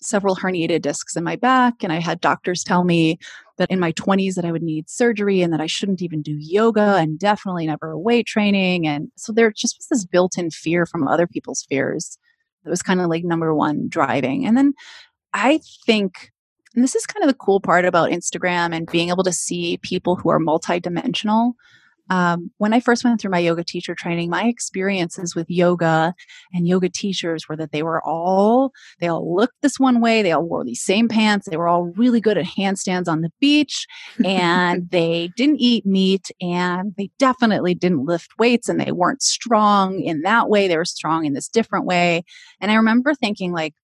several herniated discs in my back and i had doctors tell me that in my 20s that i would need surgery and that i shouldn't even do yoga and definitely never weight training and so there just was this built-in fear from other people's fears that was kind of like number one driving. And then I think, and this is kind of the cool part about Instagram and being able to see people who are multidimensional. Um, when I first went through my yoga teacher training, my experiences with yoga and yoga teachers were that they were all, they all looked this one way, they all wore these same pants, they were all really good at handstands on the beach, and [laughs] they didn't eat meat, and they definitely didn't lift weights, and they weren't strong in that way, they were strong in this different way. And I remember thinking, like,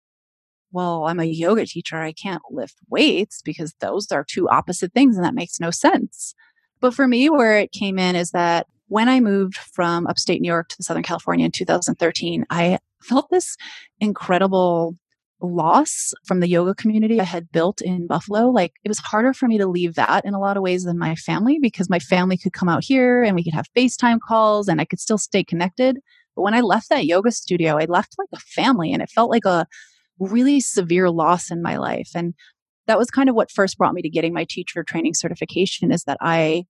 well, I'm a yoga teacher, I can't lift weights because those are two opposite things, and that makes no sense. But for me, where it came in is that when I moved from upstate New York to Southern California in 2013, I felt this incredible loss from the yoga community I had built in Buffalo. Like it was harder for me to leave that in a lot of ways than my family because my family could come out here and we could have FaceTime calls and I could still stay connected. But when I left that yoga studio, I left like a family and it felt like a really severe loss in my life. And that was kind of what first brought me to getting my teacher training certification is that I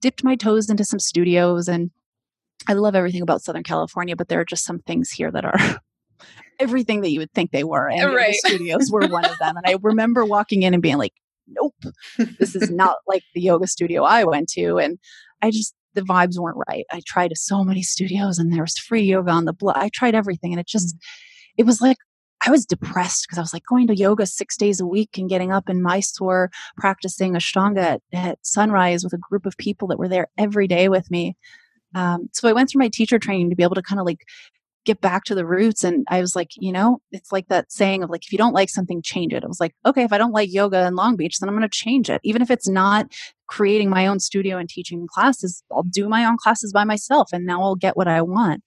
dipped my toes into some studios and I love everything about Southern California, but there are just some things here that are [laughs] everything that you would think they were. And right. the studios were one of them. And I remember walking in and being like, nope, this is not [laughs] like the yoga studio I went to. And I just, the vibes weren't right. I tried so many studios and there was free yoga on the block. I tried everything and it just, mm. it was like I was depressed because I was like going to yoga six days a week and getting up in Mysore, practicing Ashtanga at, at sunrise with a group of people that were there every day with me. Um, so I went through my teacher training to be able to kind of like get back to the roots. And I was like, you know, it's like that saying of like, if you don't like something, change it. I was like, okay, if I don't like yoga in Long Beach, then I'm going to change it. Even if it's not creating my own studio and teaching classes, I'll do my own classes by myself and now I'll get what I want.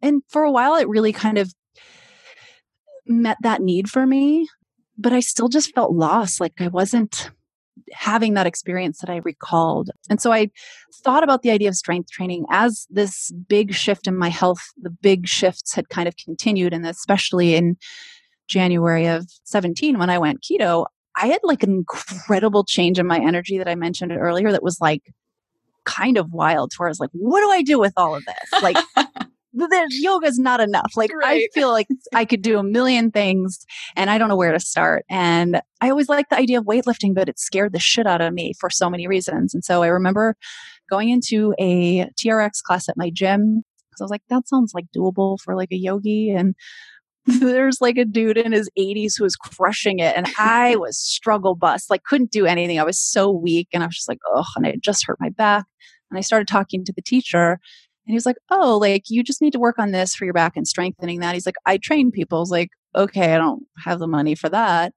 And for a while, it really kind of met that need for me, but I still just felt lost. Like I wasn't having that experience that I recalled. And so I thought about the idea of strength training as this big shift in my health. The big shifts had kind of continued, and especially in January of 17 when I went keto, I had like an incredible change in my energy that I mentioned earlier that was like kind of wild to where I was like, what do I do with all of this? Like [laughs] the yoga is not enough. Like right. I feel like [laughs] I could do a million things and I don't know where to start. And I always liked the idea of weightlifting, but it scared the shit out of me for so many reasons. And so I remember going into a TRX class at my gym because I was like, that sounds like doable for like a yogi. And [laughs] there's like a dude in his 80s who was crushing it and i [laughs] was struggle bust like couldn't do anything i was so weak and i was just like oh and it just hurt my back and i started talking to the teacher and he was like, Oh, like you just need to work on this for your back and strengthening that. He's like, I train people. I was like, Okay, I don't have the money for that.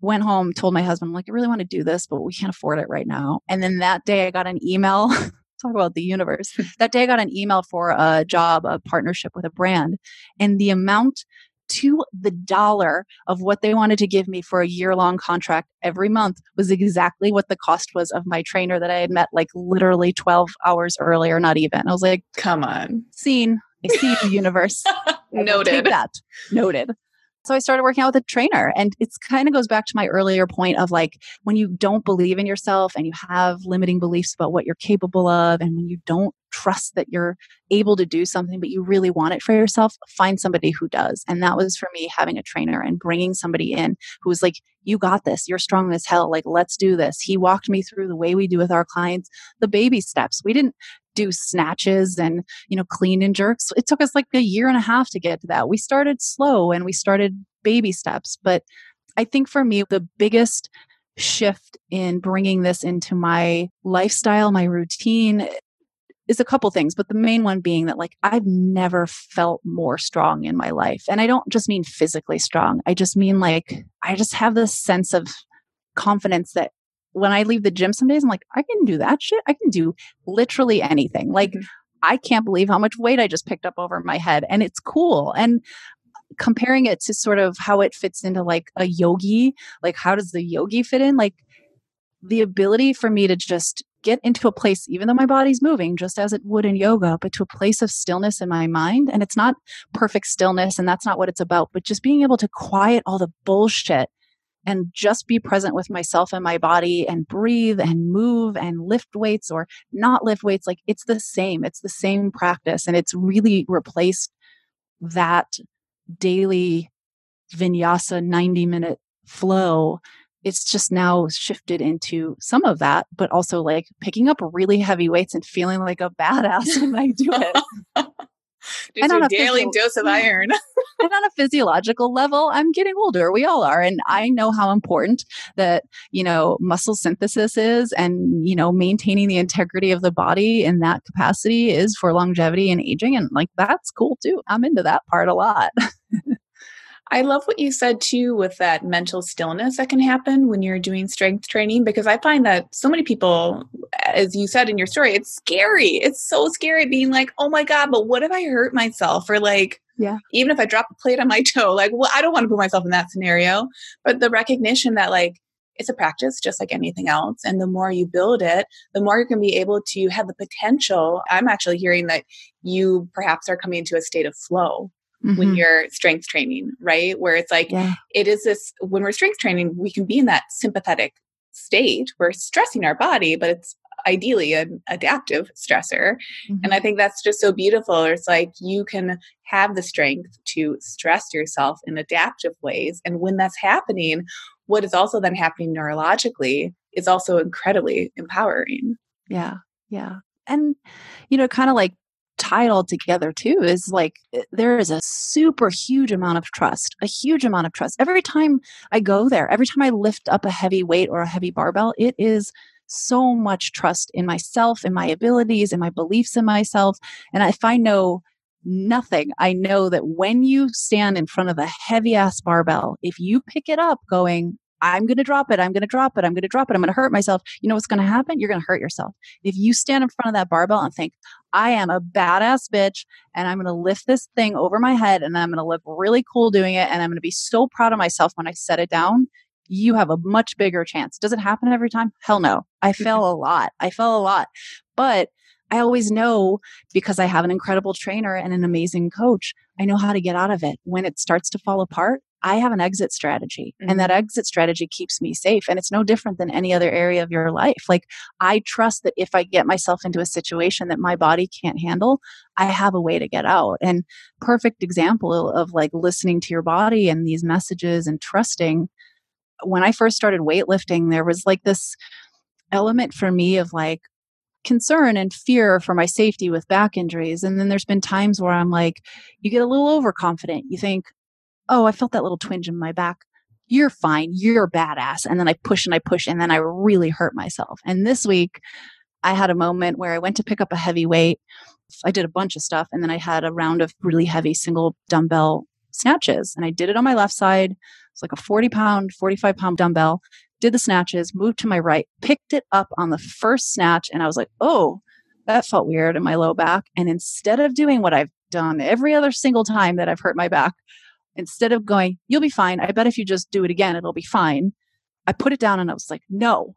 Went home, told my husband, I'm like, I really want to do this, but we can't afford it right now. And then that day I got an email. [laughs] talk about the universe. [laughs] That day I got an email for a job, a partnership with a brand. And the amount to the dollar of what they wanted to give me for a year long contract every month was exactly what the cost was of my trainer that I had met like literally 12 hours earlier, not even. I was like,
come on.
Seen. I see the universe. [laughs]
Noted.
That. Noted. So I started working out with a trainer. And it's kind of goes back to my earlier point of like when you don't believe in yourself and you have limiting beliefs about what you're capable of, and when you don't trust that you're able to do something, but you really want it for yourself, find somebody who does. And that was for me having a trainer and bringing somebody in who was like, You got this. You're strong as hell. Like, let's do this. He walked me through the way we do with our clients, the baby steps. We didn't do snatches and you know clean and jerks it took us like a year and a half to get to that we started slow and we started baby steps but i think for me the biggest shift in bringing this into my lifestyle my routine is a couple things, but the main one being that like I've never felt more strong in my life. And I don't just mean physically strong. I just mean like I just have this sense of confidence that when I leave the gym some days, I'm like, I can do that shit. I can do literally anything. Like mm-hmm. I can't believe how much weight I just picked up over my head. And it's cool. And comparing it to sort of how it fits into like a yogi, like how does the yogi fit in? Like the ability for me to just get into a place, even though my body's moving, just as it would in yoga, but to a place of stillness in my mind. And it's not perfect stillness, and that's not what it's about, but just being able to quiet all the bullshit and just be present with myself and my body and breathe and move and lift weights or not lift weights. Like it's the same, it's the same practice. And it's really replaced that daily vinyasa 90 minute flow it's just now shifted into some of that, but also like picking up really heavy weights and feeling like a badass when I do it. [laughs]
and on a daily physio- dose of iron. [laughs]
and on a physiological level, I'm getting older. We all are. And I know how important that, you know, muscle synthesis is and, you know, maintaining the integrity of the body in that capacity is for longevity and aging. And like, that's cool too. I'm into that part a lot. [laughs]
I love what you said too with that mental stillness that can happen when you're doing strength training because I find that so many people, as you said in your story, it's scary. It's so scary being like, oh my God, but what if I hurt myself? Or like, yeah. Even if I drop a plate on my [laughs] toe, like, well, I don't want to put myself in that scenario. But the recognition that, like, it's a practice just like anything else. And the more you build it, the more you're going to be able to have the potential. I'm actually hearing that you perhaps are coming into a state of flow mm-hmm. when you're strength training, right? Where it's like, yeah. it is this, when we're strength training, we can be in that sympathetic state. We're stressing our body, but it's ideally an adaptive stressor. Mm-hmm. And I think that's just so beautiful. It's like you can have the strength to stress yourself in adaptive ways. And when that's happening, what is also then happening neurologically is also incredibly empowering.
Yeah. Yeah. And, you know, kind of like tie it all together too is like eh, there is a super huge amount of trust, a huge amount of trust. Every time I go there, every time I lift up a heavy weight or a heavy barbell, it is so much trust in myself, in my abilities, in my beliefs in myself. And if I know nothing, I know that when you stand in front of a heavy ass barbell, if you pick it up going, I'm going to drop it. I'm going to drop it. I'm going to drop it. I'm going to hurt myself. You know what's going to happen? You're going to hurt yourself. If you stand in front of that barbell and think, I am a badass bitch and I'm going to lift this thing over my head and I'm going to look really cool doing it and I'm going to be so proud of myself when I set it down, you have a much bigger chance. Does it happen every time? Hell no. I fail a lot. I fail a lot. But I always know because I have an incredible trainer and an amazing coach, I know how to get out of it. When it starts to fall apart, I have an exit strategy mm-hmm. and that mm-hmm. exit strategy keeps me safe. And it's no different than any other area of your life. Like I trust that if I get myself into a situation that my body can't handle, I have a way to get out. And perfect example of like listening to your body and these messages and trusting. When I first started weightlifting, there was like this element for me of like, concern and fear for my safety with back injuries. And then there's been times where I'm like, you get a little overconfident. You think, oh, I felt that little twinge in my back. You're fine. You're badass. And then I push and I push and then I really hurt myself. And this week, I had a moment where I went to pick up a heavy weight. I did a bunch of stuff and then I had a round of really heavy single dumbbell snatches. And I did it on my left side. It's like a 40 pound, 45 pound dumbbell. Did the snatches, moved to my right, picked it up on the first snatch. And I was like, oh, that felt weird in my low back. And instead of doing what I've done every other single time that I've hurt my back, instead of going, you'll be fine. I bet if you just do it again, it'll be fine. I put it down and I was like, no.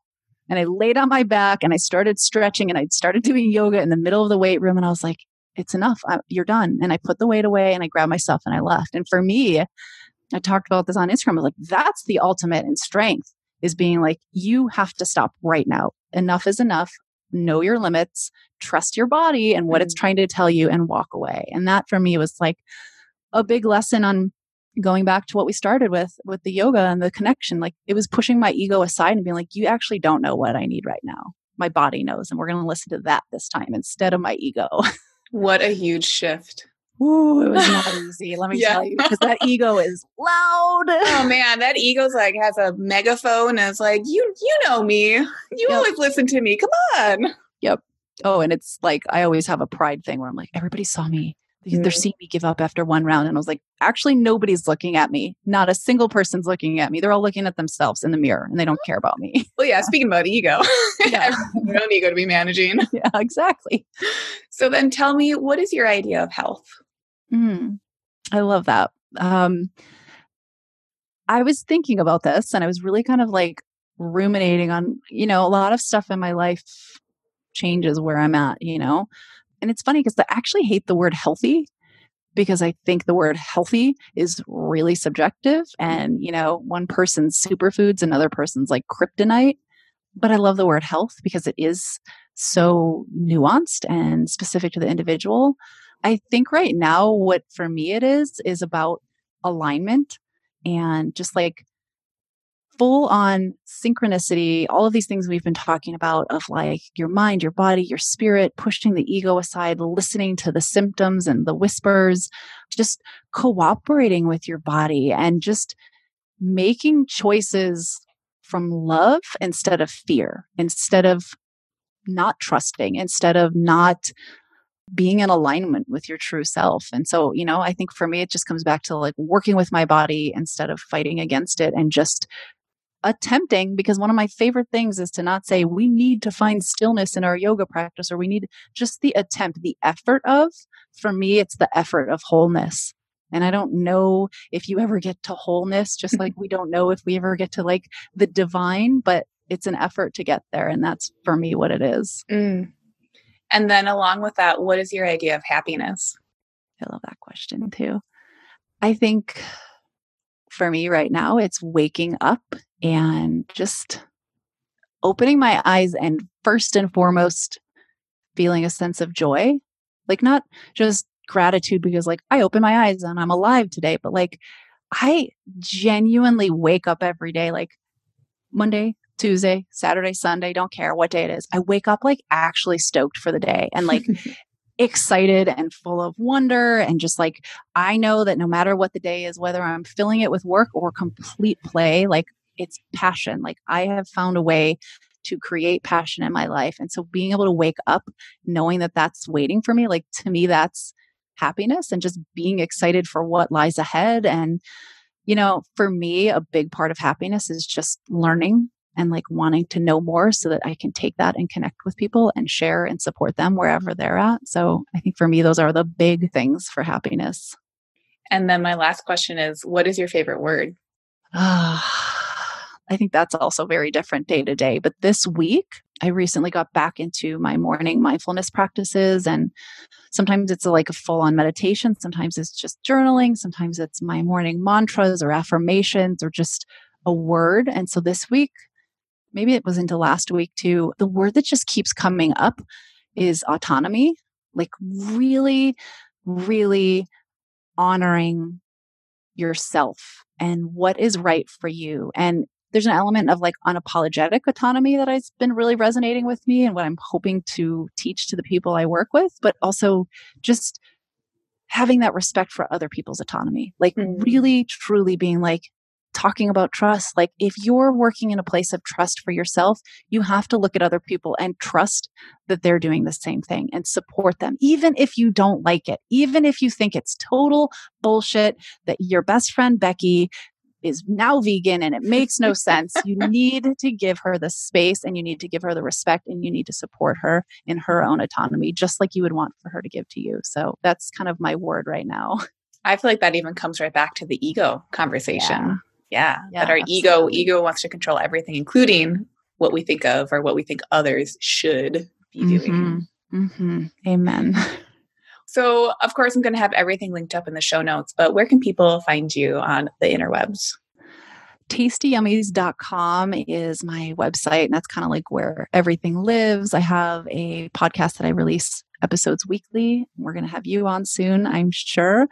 And I laid on my back and I started stretching and I started [laughs] doing yoga in the middle of the weight room. And I was like, it's enough. I, you're done. And I put the weight away and I grabbed myself and I left. And for me, I talked about this on Instagram. I was like, that's the ultimate in strength is being like, you have to stop right now. Enough is enough. Know your limits, trust your body and what mm-hmm. it's trying to tell you and walk away. And that for me was like a big lesson on going back to what we started with with the yoga and the connection like it was pushing my ego aside and being like you actually don't know what i need right now my body knows and we're going to listen to that this time instead of my ego
what a huge shift
Ooh, it was not [laughs] easy, let me yeah. tell you, because that [laughs] ego is loud.
Oh man, that ego's like has a megaphone and it's like, you you know me. You yep. always listen to me. Come on.
Yep. Oh, and it's like I always have a pride thing where I'm like, everybody saw me. They're
Mm.
seeing me give up after one round. And I was like, actually, nobody's looking at me. Not a single person's looking at me. They're all looking at themselves in the mirror and they don't care about me.
Well, yeah, speaking about ego, [laughs]
Yeah. [laughs]
own ego to be managing. [laughs]
yeah, exactly.
So then tell me, what is your idea of health?
Mm, I love that. Um, I was thinking about this and I was really kind of like ruminating on, you know, a lot of stuff in my life changes where I'm at, you know? And it's funny because I actually hate the word healthy because I think the word healthy is really subjective mm. and, you know, one person's superfoods, another person's like kryptonite. But I love the word health because it is so nuanced and specific to the individual. I think right now, what for me it is, is about alignment and just like full on synchronicity, all of these things we've been talking about of like your mind, your body, your spirit, pushing the ego aside, listening to the symptoms and the whispers, just cooperating with your body and just making choices from love instead of fear, instead of not trusting, instead of not being in alignment with your true self. And so, you know, I think for me, it just comes back to like working with my body instead of fighting against it and just attempting because one of my favorite things is to not say we need to find stillness in our yoga practice or we need just the attempt, the effort of. For me, it's the effort of wholeness. And I don't know if you ever get to wholeness, just like [laughs] we don't know if we ever get to like the divine, but it's an effort to get there. And that's for me what it is.
Mm. And then along with that, what is your idea of happiness?
I love that question too. I think for me right now, it's waking up and just opening my eyes and first and foremost feeling a sense of joy. Like, not just gratitude because, like, I open my eyes and I'm alive today, but like, I genuinely wake up every day, like Monday, Tuesday, Saturday, Sunday, don't care what day it is. I wake up like actually stoked for the day and like [laughs] excited and full of wonder and just like I know that no matter what the day is whether I'm filling it with work or complete play like it's passion like I have found a way to create passion in my life and so being able to wake up knowing that that's waiting for me like to me that's happiness and just being excited for what lies ahead and you know for me a big part of happiness is just learning and like wanting to know more so that I can take that and connect with people and share and support them wherever they're at. So I think for me, those are the big things for happiness.
And then my last question is what is your favorite word? Ah.
I think that's also very different day to day. But this week, I recently got back into my morning mindfulness practices. And sometimes it's like a full on meditation. Sometimes it's just journaling. Sometimes it's my morning mantras or affirmations or just a word. And so this week, maybe it was into last week too, the word that just keeps coming up is autonomy. Like really, really honoring yourself and what is right for you. And there's an element of like unapologetic autonomy that has been really resonating with me and what I'm hoping to teach to the people I work with, but also just having that respect for other people's autonomy. Like
Mm.
really truly being like talking about trust. Like if you're working in a place of trust for yourself, you have to look at other people and trust that they're doing the same thing and support them, even if you don't like it, even if you think it's total bullshit that your best friend Becky is now vegan and it makes no sense. You need to give her the space and you need to give her the respect and you need to support her in her own autonomy, just like you would want for her to give to you. So that's kind of my word right now. [laughs]
I feel like that even comes right back to the ego conversation. Yeah.
Yeah,
that our ego
absolutely.
ego wants to control everything, including what we think of or what we think others should be doing.
Mhm. Mhm. Amen. [laughs]
So, of course, I'm going to have everything linked up in the show notes, but where can people find you on the interwebs?
tastyyummies.com is my website and that's kind of like where everything lives. I have a podcast that i release episodes weekly. We're going to have you on soon i'm sure.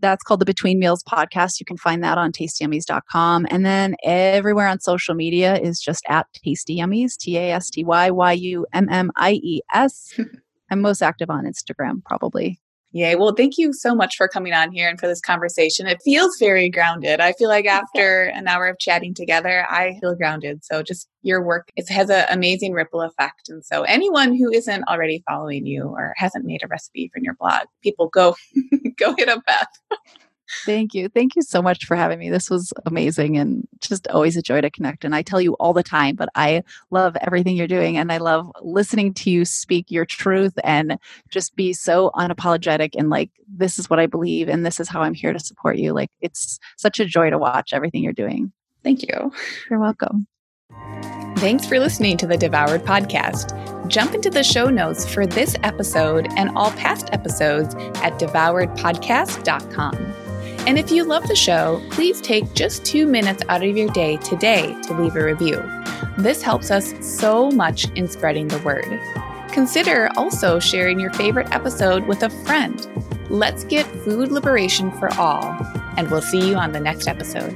That's called the between meals podcast. You can find that on tastyyummies.com and then everywhere on social media is just at tasty yummies t-a-s-t-y-y-u-m-m-i-e-s [laughs] i'm most active on instagram probably
Yay. Well, thank you so much for coming on here and for this conversation. It feels very grounded. I feel like after an hour of chatting together, I feel grounded. So just your work it has an amazing ripple effect. And so anyone who isn't already following you or hasn't made a recipe from your blog, people go [laughs] go hit up Beth. [laughs]
Thank you. Thank you so much for having me. This was amazing and just always a joy to connect. And I tell you all the time, but I love everything you're doing and I love listening to you speak your truth and just be so unapologetic and like, this is what I believe and this is how I'm here to support you. Like, it's such a joy to watch everything you're doing.
Thank you.
You're welcome.
Thanks for listening to the Devoured podcast. Jump into the show notes for this episode and all past episodes at devouredpodcast.com. And if you love the show, please take just two minutes out of your day today to leave a review. This helps us so much in spreading the word. Consider also sharing your favorite episode with a friend. Let's get food liberation for all, and we'll see you on the next episode.